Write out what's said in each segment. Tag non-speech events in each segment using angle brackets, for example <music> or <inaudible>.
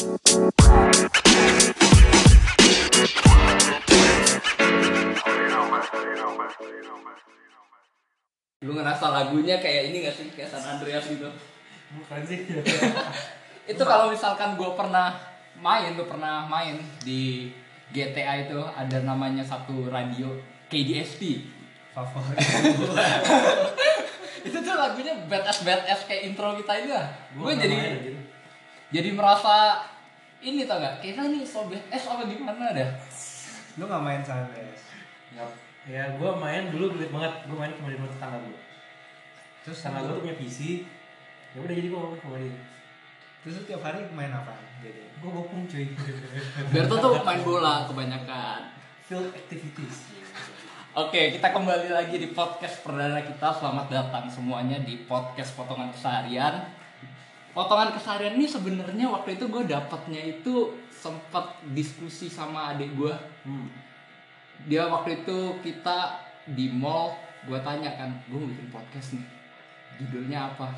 Lu ngerasa lagunya kayak ini gak sih? Kayak San Andreas gitu. Bukan sih. <laughs> Itu kalau misalkan gue pernah main, tuh pernah main di GTA itu ada namanya satu radio KDST. Favorit. <laughs> itu tuh lagunya badass badass kayak intro kita ini lah. Gue jadi. Jadi merasa ini tau gak? Kita nih so badass apa gimana dah? Lu nggak main Sunrise? Ya gue main dulu belit banget. Gue main cuma di rumah tetangga gue. Terus Tetangga gue tuh punya PC. Ya udah jadi gue main sama dia. Terus lu tiap hari main apa? Jadi Gue bopung cuy. Berto tuh main bola kebanyakan. Field activities. Oke, kita kembali lagi di podcast perdana kita. Selamat datang semuanya di podcast Potongan Keseharian. Potongan Keseharian ini sebenarnya waktu itu gue dapatnya itu sempat diskusi sama adik gue. Hmm. Dia waktu itu kita di mall, gue tanya kan, gue mau bikin podcast nih. Judulnya apa?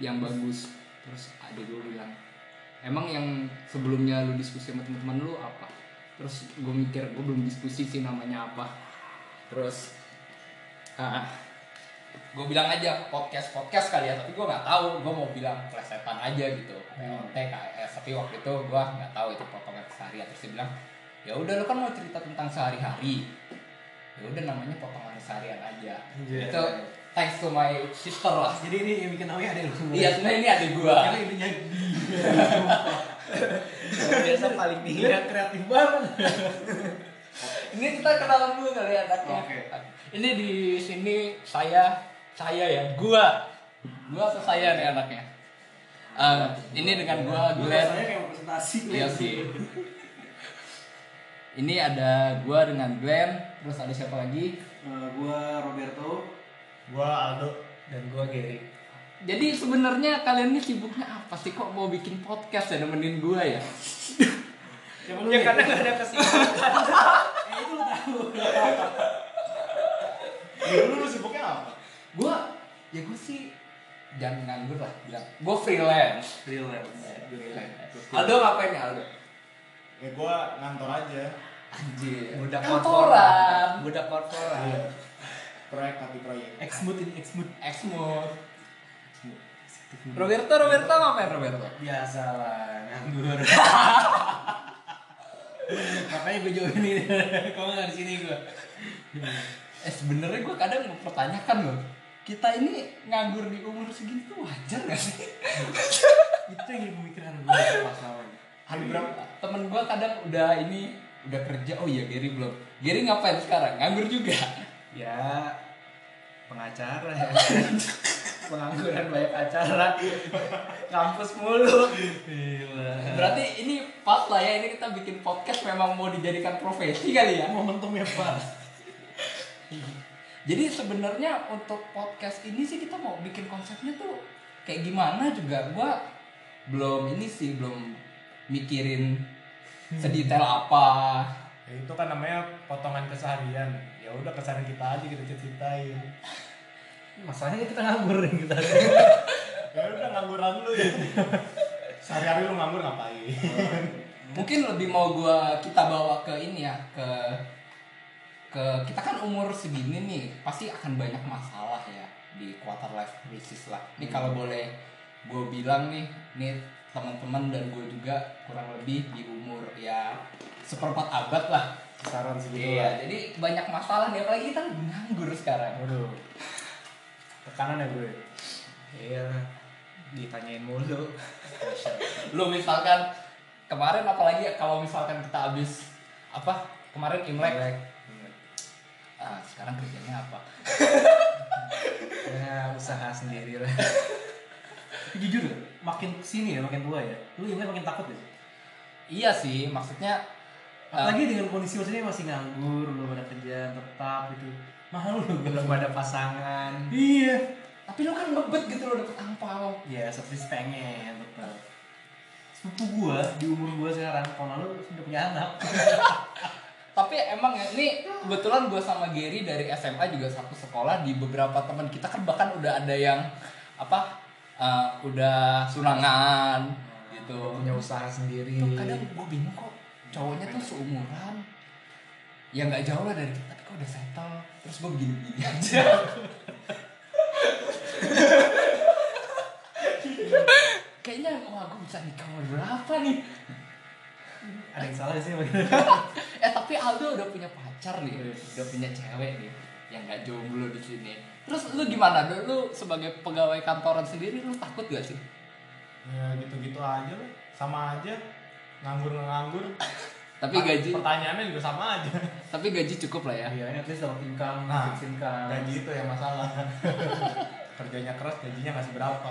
Yang bagus. Terus adik gue bilang, emang yang sebelumnya lu diskusi sama teman-teman lu apa? Terus gue mikir, gue belum diskusi sih namanya apa. Terus, ah, gue bilang aja podcast podcast kali ya, tapi gue nggak tahu. Gue mau bilang plesetan aja gitu, POT, KS. Tapi waktu itu gue nggak tahu itu potongan keseharian. Terus dia bilang, ya udah lu kan mau cerita tentang sehari-hari. Ya udah namanya potongan keseharian aja. Anjir. Itu thanks to my sister lah. Jadi ini yang bikin namanya ada lu. Iya sebenarnya ini adik gua. Karena ininya <laughs> biasa paling nih. dia kreatif banget. Ini kita kenalan dulu kali ya anaknya. Oke. Ini di sini saya saya ya gua gua atau saya nih anaknya. Eh, ini dengan gua Glenn. kayak presentasi. Iya sih. Ini ada gua dengan Glenn, terus ada siapa lagi? Eh, gua Roberto. Gua Aldo dan gua Gary. Jadi sebenarnya kalian ini sibuknya apa sih kok mau bikin podcast ya nemenin gua ya? Ya Nih? karena nggak ada kesibukan. <laughs> Eh, itu lu tahu. Dulu lu sibuknya apa? Gua ya gua sih jangan nganggur lah bilang. Gua freelance. Freelance. Aldo ngapain ya Aldo? Ya gua ngantor aja Anjir. Budak Kantoran. korporat. Budak korporat. proyek tapi proyek. Exmood ini Exmood. Exmoor. Roberto, Roberto ngapain Roberto? Biasa lah, nganggur. <laughs> Makanya gue join ini. <laughs> Kalau nggak di sini gue. Eh sebenarnya gue kadang mempertanyakan loh. Kita ini nganggur di umur segini tuh wajar gak sih? Itu yang pemikiran gue masalahnya. Ada berapa temen gue kadang udah ini udah kerja. Oh iya Gary belum. Gary ngapain sekarang? Nganggur juga. Ya pengacara ya. <laughs> Pengangguran banyak acara. Kampus mulu. Gila. Berarti ini pas lah ya ini kita bikin podcast memang mau dijadikan profesi kali ya. Momentumnya pas. Jadi sebenarnya untuk podcast ini sih kita mau bikin konsepnya tuh kayak gimana juga gua belum ini sih belum mikirin sedetail apa. Ya, itu kan namanya potongan keseharian. Ya udah keseharian kita aja kita ceritain. Masalahnya kita nganggur nih kita. <laughs> Ya udah ngangguran lu ya. Sehari-hari lu nganggur ngapain? Mungkin lebih mau gua kita bawa ke ini ya ke ke kita kan umur segini nih pasti akan banyak masalah ya di quarter life crisis lah. Ini kalau boleh gue bilang nih, nih teman-teman dan gue juga kurang lebih di umur ya seperempat abad lah. Saran segitu Iya, lah. jadi banyak masalah nih apalagi kita nganggur sekarang. Waduh. <laughs> Tekanan ya gue. Iya. Ditanyain mulu. <laughs> Lu misalkan kemarin apalagi kalau misalkan kita habis apa? Kemarin Imlek. Ah, sekarang kerjanya apa? Ya usaha sendiri lah. Jujur ya, makin ke sini ya, makin tua ya. Lu ingat makin takut ya. Iya sih, maksudnya Apalagi dengan kondisi maksudnya masih nganggur, belum ada kerjaan tetap gitu. Mahal lu Belum ada pasangan. Iya. tapi lu kan ngebet gitu lo dapet angpau. Ya, seperti pengen tetap. Sepupu gua di umur gua sekarang tahun lalu sudah punya anak. <laughs> Tapi emang ya, ini kebetulan gue sama Gary dari SMA juga satu sekolah di beberapa teman kita kan bahkan udah ada yang apa eh, udah sunangan gitu. Punya usaha sendiri. Tuh kadang gue bingung kok cowoknya tuh seumuran. Ya nggak jauh lah dari kita tapi kok udah settle. Terus gue begini-begini <laughs> aja. Kayaknya wah gue bisa nikah berapa nih? Ada yang salah sih <laughs> tapi Aldo udah punya pacar nih udah punya cewek nih yang nggak jomblo di sini terus lu gimana lu, lu sebagai pegawai kantoran sendiri lu takut gak sih Ya gitu-gitu aja lah. Sama aja. Nganggur nganggur. <laughs> tapi gaji Pertanyaannya juga sama aja. <laughs> tapi gaji cukup lah ya iya ini at least dapat income Nah, income Gaji itu yang masalah. <laughs> Kerjanya keras, gajinya nggak seberapa.